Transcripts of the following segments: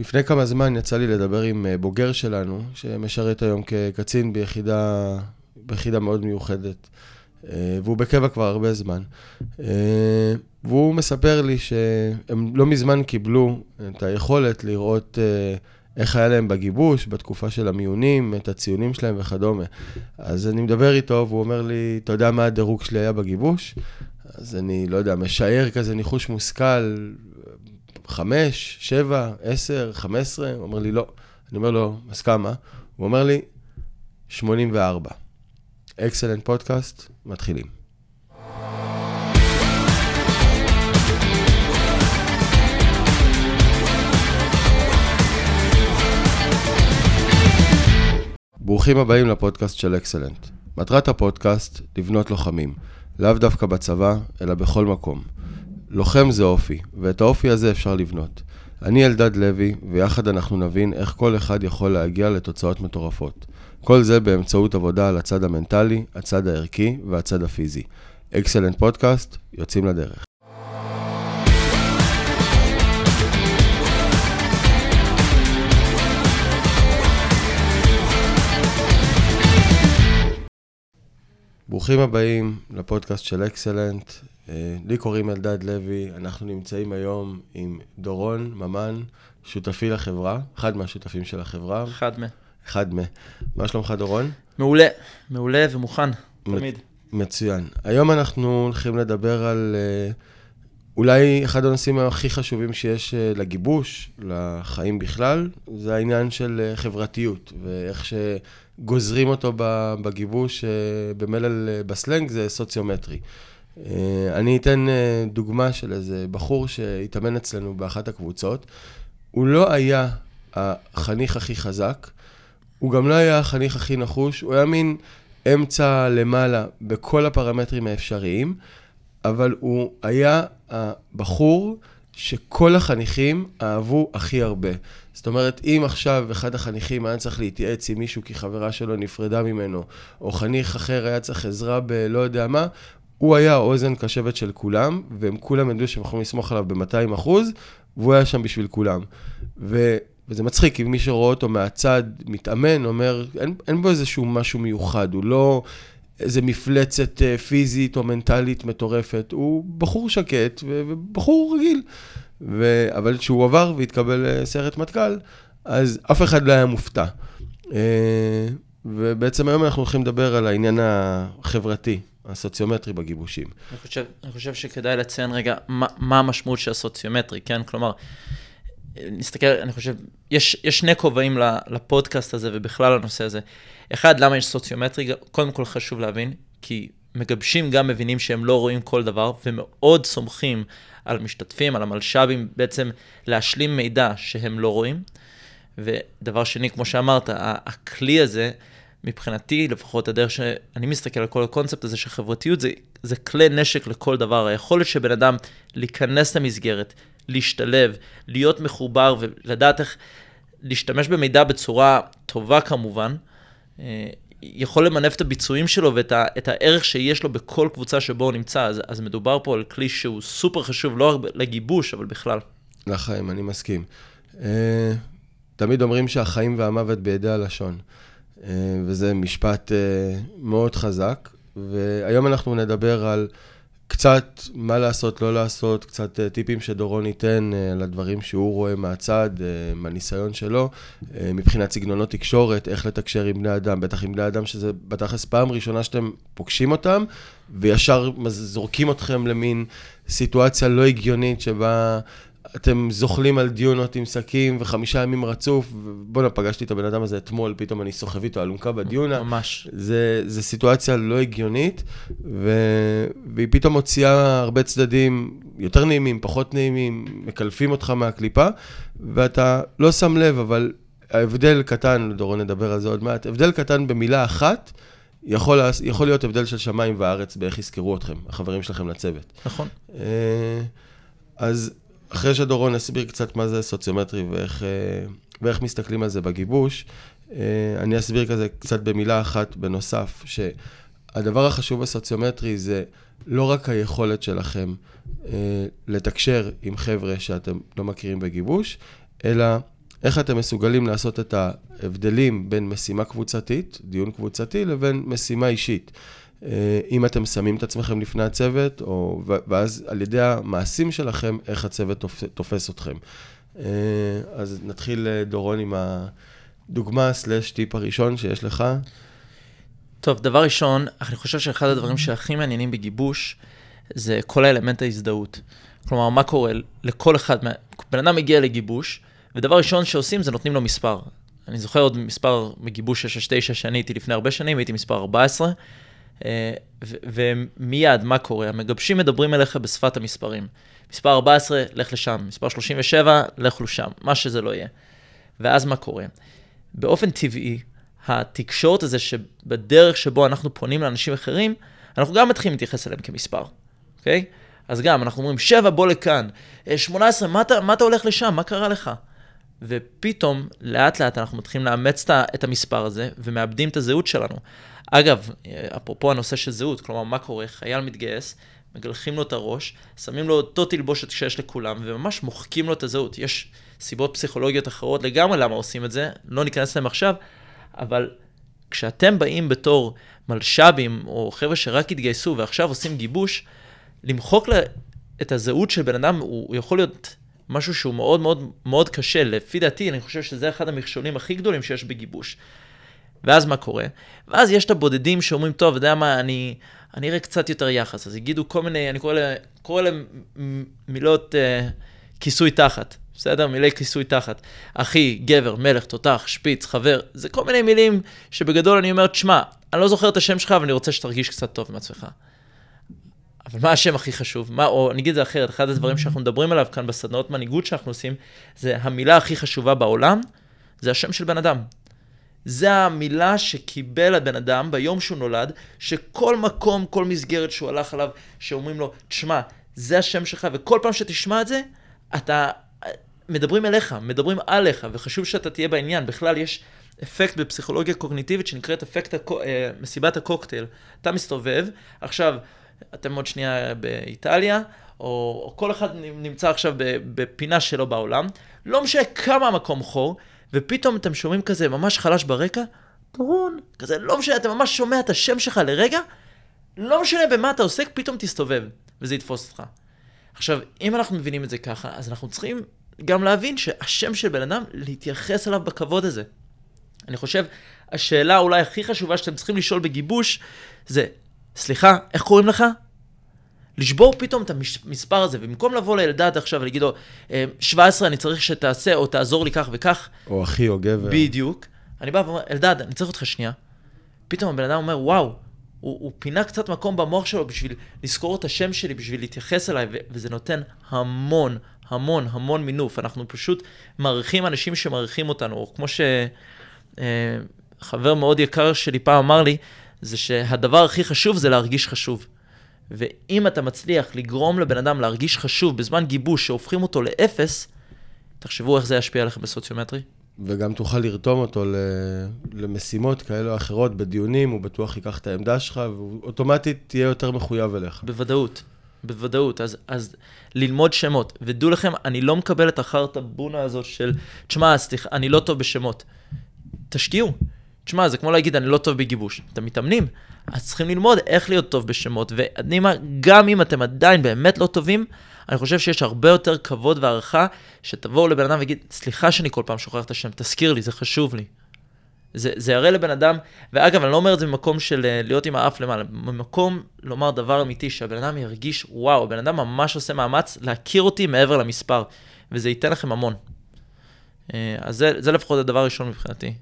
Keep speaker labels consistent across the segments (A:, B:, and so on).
A: לפני כמה זמן יצא לי לדבר עם אה, בוגר שלנו, שמשרת היום כקצין ביחידה, ביחידה מאוד מיוחדת, אה, והוא בקבע כבר הרבה זמן. אה, והוא מספר לי שהם לא מזמן קיבלו את היכולת לראות איך היה להם בגיבוש, בתקופה של המיונים, את הציונים שלהם וכדומה. אז אני מדבר איתו, והוא אומר לי, אתה יודע מה הדירוג שלי היה בגיבוש? אז אני, לא יודע, משער כזה ניחוש מושכל, חמש, שבע, עשר, חמש עשרה? הוא אומר לי, לא. אני אומר לו, אז כמה? הוא אומר לי, 84. אקסלנט פודקאסט, מתחילים. ברוכים הבאים לפודקאסט של אקסלנט. מטרת הפודקאסט, לבנות לוחמים. לאו דווקא בצבא, אלא בכל מקום. לוחם זה אופי, ואת האופי הזה אפשר לבנות. אני אלדד לוי, ויחד אנחנו נבין איך כל אחד יכול להגיע לתוצאות מטורפות. כל זה באמצעות עבודה על הצד המנטלי, הצד הערכי והצד הפיזי. אקסלנט פודקאסט, יוצאים לדרך. ברוכים הבאים לפודקאסט של אקסלנט. אה, לי קוראים אלדד לוי, אנחנו נמצאים היום עם דורון ממן, שותפי לחברה, אחד מהשותפים של החברה.
B: אחד מ.
A: אחד מ. מה שלומך דורון?
B: מעולה, מעולה ומוכן, תמיד.
A: מצוין. היום אנחנו הולכים לדבר על אה, אולי אחד הנושאים הכי חשובים שיש אה, לגיבוש, לחיים בכלל, זה העניין של חברתיות, ואיך שגוזרים אותו בגיבוש, במלל בסלנג זה סוציומטרי. אה, אני אתן אה, דוגמה של איזה בחור שהתאמן אצלנו באחת הקבוצות. הוא לא היה החניך הכי חזק, הוא גם לא היה החניך הכי נחוש, הוא היה מין אמצע למעלה בכל הפרמטרים האפשריים, אבל הוא היה הבחור שכל החניכים אהבו הכי הרבה. זאת אומרת, אם עכשיו אחד החניכים היה צריך להתייעץ עם מישהו כי חברה שלו נפרדה ממנו, או חניך אחר היה צריך עזרה בלא יודע מה, הוא היה האוזן קשבת של כולם, והם כולם ידעו שהם יכולים לסמוך עליו ב-200 אחוז, והוא היה שם בשביל כולם. ו... וזה מצחיק, כי מי שרואה אותו מהצד מתאמן, אומר, אין, אין בו איזשהו משהו מיוחד, הוא לא איזה מפלצת אה, פיזית או מנטלית מטורפת, הוא בחור שקט ובחור רגיל. ו... אבל כשהוא עבר והתקבל לסיירת מטכ"ל, אז אף אחד לא היה מופתע. אה, ובעצם היום אנחנו הולכים לדבר על העניין החברתי, הסוציומטרי בגיבושים.
B: אני חושב, אני חושב שכדאי לציין רגע מה, מה המשמעות של הסוציומטרי, כן? כלומר, נסתכל, אני חושב, יש, יש שני כובעים לפודקאסט הזה ובכלל לנושא הזה. אחד, למה יש סוציומטרי? קודם כל חשוב להבין, כי מגבשים גם מבינים שהם לא רואים כל דבר, ומאוד סומכים על משתתפים, על המלש"בים, בעצם להשלים מידע שהם לא רואים. ודבר שני, כמו שאמרת, הכלי הזה, מבחינתי, לפחות הדרך שאני מסתכל על כל הקונספט הזה של חברתיות, זה, זה כלי נשק לכל דבר. היכולת של בן אדם להיכנס למסגרת, להשתלב, להיות מחובר ולדעת איך להשתמש במידע בצורה טובה כמובן, אה, יכול למנף את הביצועים שלו ואת ה, את הערך שיש לו בכל קבוצה שבו הוא נמצא. אז, אז מדובר פה על כלי שהוא סופר חשוב, לא רק לגיבוש, אבל בכלל.
A: לחיים, אני מסכים. Uh, תמיד אומרים שהחיים והמוות בידי הלשון. אה, וזה משפט אה, מאוד חזק. והיום אנחנו נדבר על קצת מה לעשות, לא לעשות, קצת אה, טיפים שדורון ייתן על הדברים שהוא רואה מהצד, מהניסיון שלו, מבחינת סגנונות תקשורת, איך לתקשר עם בני אדם, בטח עם בני אדם שזה בתכלס פעם ראשונה שאתם פוגשים אותם, וישר זורקים אתכם למין סיטואציה לא הגיונית שבה אתם זוחלים על דיונות עם שקים וחמישה ימים רצוף, בואנה, פגשתי את הבן אדם הזה אתמול, פתאום אני סוחב איתו אלונקה בדיונה.
B: ממש.
A: זה, זה סיטואציה לא הגיונית, ו... והיא פתאום מוציאה הרבה צדדים יותר נעימים, פחות נעימים, מקלפים אותך מהקליפה, ואתה לא שם לב, אבל ההבדל קטן, דורון נדבר על זה עוד מעט, הבדל קטן במילה אחת, יכול, יכול להיות הבדל של שמיים וארץ באיך יזכרו אתכם, החברים שלכם לצוות.
B: נכון. אה,
A: אז אחרי שדורון יסביר קצת מה זה סוציומטרי ואיך, אה, ואיך מסתכלים על זה בגיבוש, אה, אני אסביר כזה קצת במילה אחת בנוסף, שהדבר החשוב בסוציומטרי זה לא רק היכולת שלכם אה, לתקשר עם חבר'ה שאתם לא מכירים בגיבוש, אלא איך אתם מסוגלים לעשות את ההבדלים בין משימה קבוצתית, דיון קבוצתי, לבין משימה אישית. אה, אם אתם שמים את עצמכם לפני הצוות, או, ואז על ידי המעשים שלכם, איך הצוות תופס אתכם. אה, אז נתחיל, אה, דורון, עם הדוגמה סלאש טיפ הראשון שיש לך.
B: טוב, דבר ראשון, אני חושב שאחד הדברים שהכי מעניינים בגיבוש, זה כל האלמנט ההזדהות. כלומר, מה קורה לכל אחד, בן אדם מגיע לגיבוש, ודבר ראשון שעושים זה נותנים לו מספר. אני זוכר עוד מספר מגיבוש 669 שאני הייתי לפני הרבה שנים, הייתי מספר 14, אה, ומיד, מה קורה? המגבשים מדברים אליך בשפת המספרים. מספר 14, לך לשם, מספר 37, לך לשם, מה שזה לא יהיה. ואז מה קורה? באופן טבעי, התקשורת הזה שבדרך שבו אנחנו פונים לאנשים אחרים, אנחנו גם מתחילים להתייחס אליהם כמספר, אוקיי? אז גם, אנחנו אומרים, שבע, בוא לכאן. 18, אה, מה מה אתה הולך לשם? מה קרה לך? ופתאום, לאט לאט אנחנו מתחילים לאמץ את המספר הזה, ומאבדים את הזהות שלנו. אגב, אפרופו הנושא של זהות, כלומר, מה קורה? חייל מתגייס, מגלחים לו את הראש, שמים לו אותו תלבושת שיש לכולם, וממש מוחקים לו את הזהות. יש סיבות פסיכולוגיות אחרות לגמרי למה עושים את זה, לא ניכנס להם עכשיו, אבל כשאתם באים בתור מלש"בים, או חבר'ה שרק התגייסו ועכשיו עושים גיבוש, למחוק לה את הזהות של בן אדם, הוא, יכול להיות משהו שהוא מאוד מאוד מאוד קשה. לפי דעתי, אני חושב שזה אחד המכשולים הכי גדולים שיש בגיבוש. ואז מה קורה? ואז יש את הבודדים שאומרים, טוב, אתה יודע מה, אני, אני אראה קצת יותר יחס. אז יגידו כל מיני, אני קורא, לה, קורא להם מילות uh, כיסוי תחת, בסדר? מילי כיסוי תחת. אחי, גבר, מלך, תותח, שפיץ, חבר, זה כל מיני מילים שבגדול אני אומר, תשמע, אני לא זוכר את השם שלך, אבל אני רוצה שתרגיש קצת טוב עם עצמך. אבל מה השם הכי חשוב? מה, או אני אגיד את זה אחרת, אחד הדברים שאנחנו מדברים עליו כאן בסדנאות מנהיגות שאנחנו עושים, זה המילה הכי חשובה בעולם, זה השם של בן אדם. זה המילה שקיבל הבן אדם ביום שהוא נולד, שכל מקום, כל מסגרת שהוא הלך עליו, שאומרים לו, תשמע, זה השם שלך, וכל פעם שתשמע את זה, אתה... מדברים אליך, מדברים עליך, וחשוב שאתה תהיה בעניין. בכלל, יש אפקט בפסיכולוגיה קוגניטיבית שנקראת אפקט הקו... אה, מסיבת הקוקטייל. אתה מסתובב, עכשיו, אתם עוד שנייה באיטליה, או, או כל אחד נמצא עכשיו בפינה שלו בעולם, לא משנה כמה המקום חור, ופתאום אתם שומעים כזה ממש חלש ברקע, דורון, כזה, לא משנה, אתה ממש שומע את השם שלך לרגע, לא משנה במה אתה עוסק, פתאום תסתובב, וזה יתפוס אותך. עכשיו, אם אנחנו מבינים את זה ככה, אז אנחנו צריכים גם להבין שהשם של בן אדם, להתייחס אליו בכבוד הזה. אני חושב, השאלה אולי הכי חשובה שאתם צריכים לשאול בגיבוש, זה, סליחה, איך קוראים לך? לשבור פתאום את המספר הזה, במקום לבוא לאלדד עכשיו ולהגיד לו, 17 אה, אני צריך שתעשה או תעזור לי כך וכך.
A: או אחי או גבר.
B: בדיוק. אני בא ואומר, אלדד, אני צריך אותך שנייה. פתאום הבן אדם אומר, וואו, הוא, הוא פינה קצת מקום במוח שלו בשביל לזכור את השם שלי, בשביל להתייחס אליי, וזה נותן המון, המון, המון מינוף. אנחנו פשוט מעריכים אנשים שמעריכים אותנו, או כמו שחבר אה, מאוד יקר שלי פעם אמר לי, זה שהדבר הכי חשוב זה להרגיש חשוב. ואם אתה מצליח לגרום לבן אדם להרגיש חשוב בזמן גיבוש שהופכים אותו לאפס, תחשבו איך זה ישפיע עליכם בסוציומטרי.
A: וגם תוכל לרתום אותו למשימות כאלה או אחרות בדיונים, הוא בטוח ייקח את העמדה שלך, והוא אוטומטית תהיה יותר מחויב אליך.
B: בוודאות, בוודאות. אז, אז ללמוד שמות. ודעו לכם, אני לא מקבל את החרטה בונה הזאת של, תשמע, סליחה, אני לא טוב בשמות. תשקיעו. תשמע, זה כמו להגיד, אני לא טוב בגיבוש. אתם מתאמנים, אז צריכים ללמוד איך להיות טוב בשמות. ואני אומר, גם אם אתם עדיין באמת לא טובים, אני חושב שיש הרבה יותר כבוד והערכה שתבואו לבן אדם ויגיד, סליחה שאני כל פעם שוכח את השם, תזכיר לי, זה חשוב לי. זה, זה יראה לבן אדם, ואגב, אני לא אומר את זה במקום של אה, להיות עם האף למעלה, במקום לומר דבר אמיתי, שהבן אדם ירגיש, וואו, הבן אדם ממש עושה מאמץ להכיר אותי מעבר למספר, וזה ייתן לכם המון. אה, אז זה, זה לפחות הדבר הראשון מבחינתי.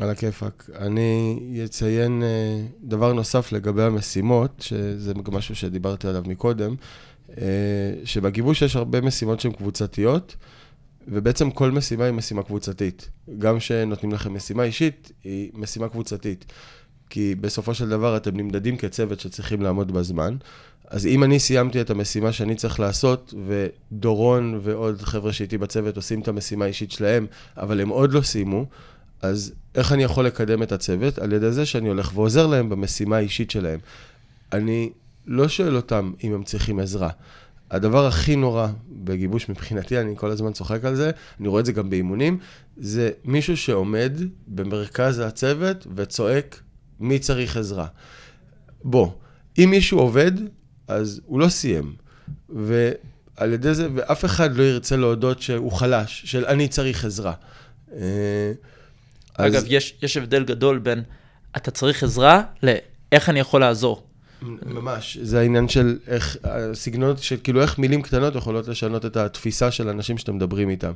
A: על הכיפאק. אני אציין אה, דבר נוסף לגבי המשימות, שזה גם משהו שדיברתי עליו מקודם, אה, שבגיבוש יש הרבה משימות שהן קבוצתיות, ובעצם כל משימה היא משימה קבוצתית. גם כשנותנים לכם משימה אישית, היא משימה קבוצתית. כי בסופו של דבר אתם נמדדים כצוות שצריכים לעמוד בזמן. אז אם אני סיימתי את המשימה שאני צריך לעשות, ודורון ועוד חבר'ה שאיתי בצוות עושים את המשימה האישית שלהם, אבל הם עוד לא סיימו, אז איך אני יכול לקדם את הצוות? על ידי זה שאני הולך ועוזר להם במשימה האישית שלהם. אני לא שואל אותם אם הם צריכים עזרה. הדבר הכי נורא בגיבוש מבחינתי, אני כל הזמן צוחק על זה, אני רואה את זה גם באימונים, זה מישהו שעומד במרכז הצוות וצועק, מי צריך עזרה? בוא, אם מישהו עובד, אז הוא לא סיים. ועל ידי זה, ואף אחד לא ירצה להודות שהוא חלש, של אני צריך עזרה. אה,
B: אגב, אז... יש, יש הבדל גדול בין אתה צריך עזרה לאיך אני יכול לעזור.
A: ממש, זה העניין של איך, הסגנונות של כאילו איך מילים קטנות יכולות לשנות את התפיסה של אנשים שאתם מדברים איתם.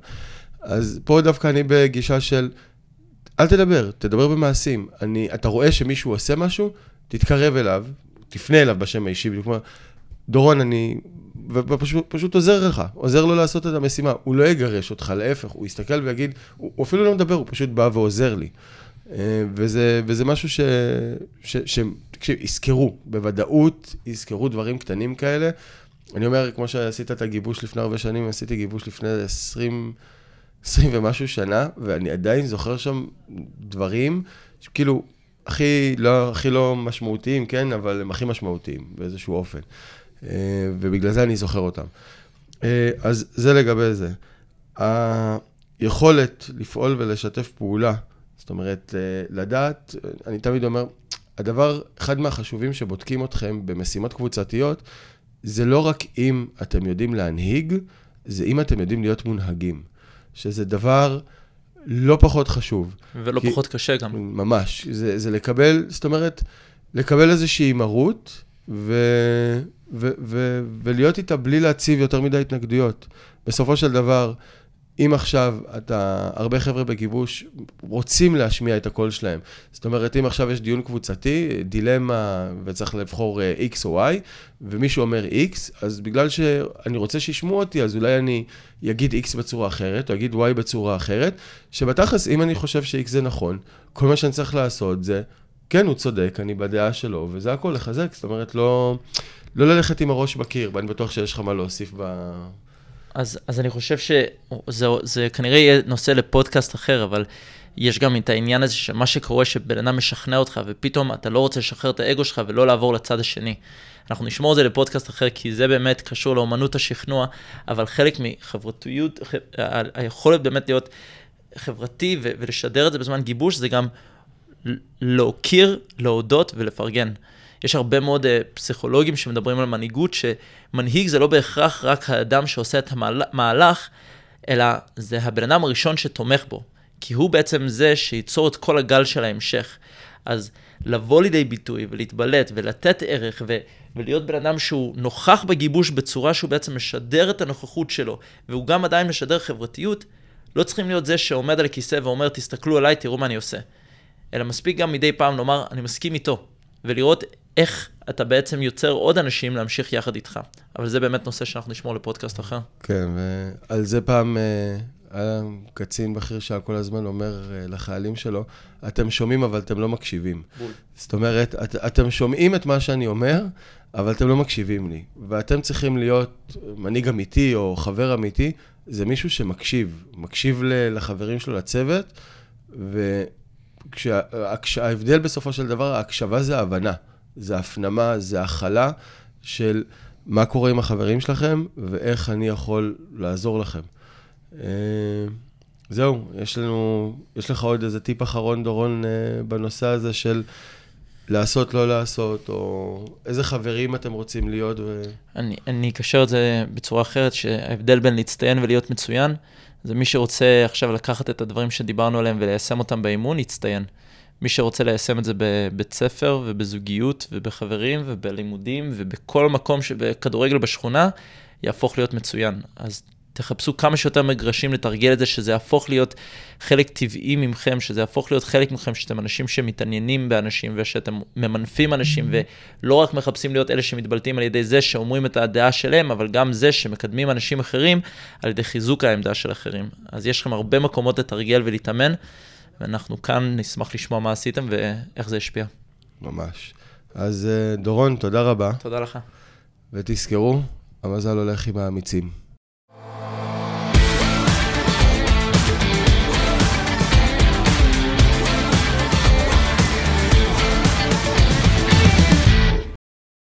A: אז פה דווקא אני בגישה של, אל תדבר, תדבר במעשים. אני, אתה רואה שמישהו עושה משהו, תתקרב אליו, תפנה אליו בשם האישי, בדיוק כמו, דורון, אני... ופשוט עוזר לך, עוזר לו לעשות את המשימה. הוא לא יגרש אותך, להפך, הוא יסתכל ויגיד, הוא, הוא אפילו לא מדבר, הוא פשוט בא ועוזר לי. אה, וזה, וזה משהו ש... ש, ש תקשיב, יזכרו, בוודאות יזכרו דברים קטנים כאלה. אני אומר, כמו שעשית את הגיבוש לפני הרבה שנים, עשיתי גיבוש לפני 20, 20 ומשהו שנה, ואני עדיין זוכר שם דברים, כאילו, הכי לא, הכי לא משמעותיים, כן, אבל הם הכי משמעותיים באיזשהו אופן. אה, ובגלל זה אני זוכר אותם. אה, אז זה לגבי זה. היכולת לפעול ולשתף פעולה, זאת אומרת, אה, לדעת, אני תמיד אומר, הדבר, אחד מהחשובים שבודקים אתכם במשימות קבוצתיות, זה לא רק אם אתם יודעים להנהיג, זה אם אתם יודעים להיות מונהגים. שזה דבר לא פחות חשוב.
B: ולא כי, פחות קשה גם.
A: ממש. זה, זה לקבל, זאת אומרת, לקבל איזושהי מרות, ו, ו, ו, ולהיות איתה בלי להציב יותר מדי התנגדויות. בסופו של דבר, אם עכשיו אתה, הרבה חבר'ה בגיבוש רוצים להשמיע את הקול שלהם. זאת אומרת, אם עכשיו יש דיון קבוצתי, דילמה, וצריך לבחור אה, X או Y, ומישהו אומר X, אז בגלל שאני רוצה שישמעו אותי, אז אולי אני אגיד X בצורה אחרת, או אגיד Y בצורה אחרת, שבתכלס, אם אני חושב ש-X זה נכון, כל מה שאני צריך לעשות זה, כן, הוא צודק, אני בדעה שלו, וזה הכל לחזק, זאת אומרת, לא, לא ללכת עם הראש בקיר, ואני בטוח שיש לך מה להוסיף ב...
B: אז, אז אני חושב שזה זה כנראה יהיה נושא לפודקאסט אחר, אבל יש גם את העניין הזה שמה שקורה שבן אדם משכנע אותך, ופתאום אתה לא רוצה לשחרר את האגו שלך ולא לעבור לצד השני. אנחנו נשמור את זה לפודקאסט אחר, כי זה באמת קשור לאומנות השכנוע, אבל חלק מחברתיות, היכולת באמת להיות חברתי ולשדר את זה בזמן גיבוש, זה גם להוקיר, להודות ולפרגן. יש הרבה מאוד uh, פסיכולוגים שמדברים על מנהיגות, שמנהיג זה לא בהכרח רק האדם שעושה את המהלך, אלא זה הבן אדם הראשון שתומך בו. כי הוא בעצם זה שייצור את כל הגל של ההמשך. אז לבוא לידי ביטוי ולהתבלט ולתת ערך ו- ולהיות בן אדם שהוא נוכח בגיבוש בצורה שהוא בעצם משדר את הנוכחות שלו, והוא גם עדיין משדר חברתיות, לא צריכים להיות זה שעומד על הכיסא ואומר, תסתכלו עליי, תראו מה אני עושה. אלא מספיק גם מדי פעם לומר, אני מסכים איתו, ולראות איך אתה בעצם יוצר עוד אנשים להמשיך יחד איתך. אבל זה באמת נושא שאנחנו נשמור לפודקאסט אחר.
A: כן, ועל זה פעם אה, היה קצין בכיר שהיה כל הזמן אומר אה, לחיילים שלו, אתם שומעים אבל אתם לא מקשיבים. בול. זאת אומרת, את, אתם שומעים את מה שאני אומר, אבל אתם לא מקשיבים לי. ואתם צריכים להיות מנהיג אמיתי או חבר אמיתי, זה מישהו שמקשיב, מקשיב לחברים שלו לצוות, וההבדל בסופו של דבר, ההקשבה זה הבנה. זה הפנמה, זה הכלה של מה קורה עם החברים שלכם ואיך אני יכול לעזור לכם. אה, זהו, יש לנו, יש לך עוד איזה טיפ אחרון, דורון, אה, בנושא הזה של לעשות, לא לעשות, או איזה חברים אתם רוצים להיות? ו...
B: אני, אני אקשר את זה בצורה אחרת, שההבדל בין להצטיין ולהיות מצוין, זה מי שרוצה עכשיו לקחת את הדברים שדיברנו עליהם וליישם אותם באימון, יצטיין. מי שרוצה ליישם את זה בבית ספר ובזוגיות ובחברים ובלימודים ובכל מקום שבכדורגל בשכונה, יהפוך להיות מצוין. אז תחפשו כמה שיותר מגרשים לתרגל את זה, שזה יהפוך להיות חלק טבעי ממכם, שזה יהפוך להיות חלק מכם, שאתם אנשים שמתעניינים באנשים ושאתם ממנפים אנשים, ולא רק מחפשים להיות אלה שמתבלטים על ידי זה שאומרים את הדעה שלהם, אבל גם זה שמקדמים אנשים אחרים על ידי חיזוק העמדה של אחרים. אז יש לכם הרבה מקומות לתרגל ולהתאמן. ואנחנו כאן נשמח לשמוע מה עשיתם ואיך זה השפיע.
A: ממש. אז אה, דורון, תודה רבה.
B: תודה לך.
A: ותזכרו, המזל הולך עם האמיצים.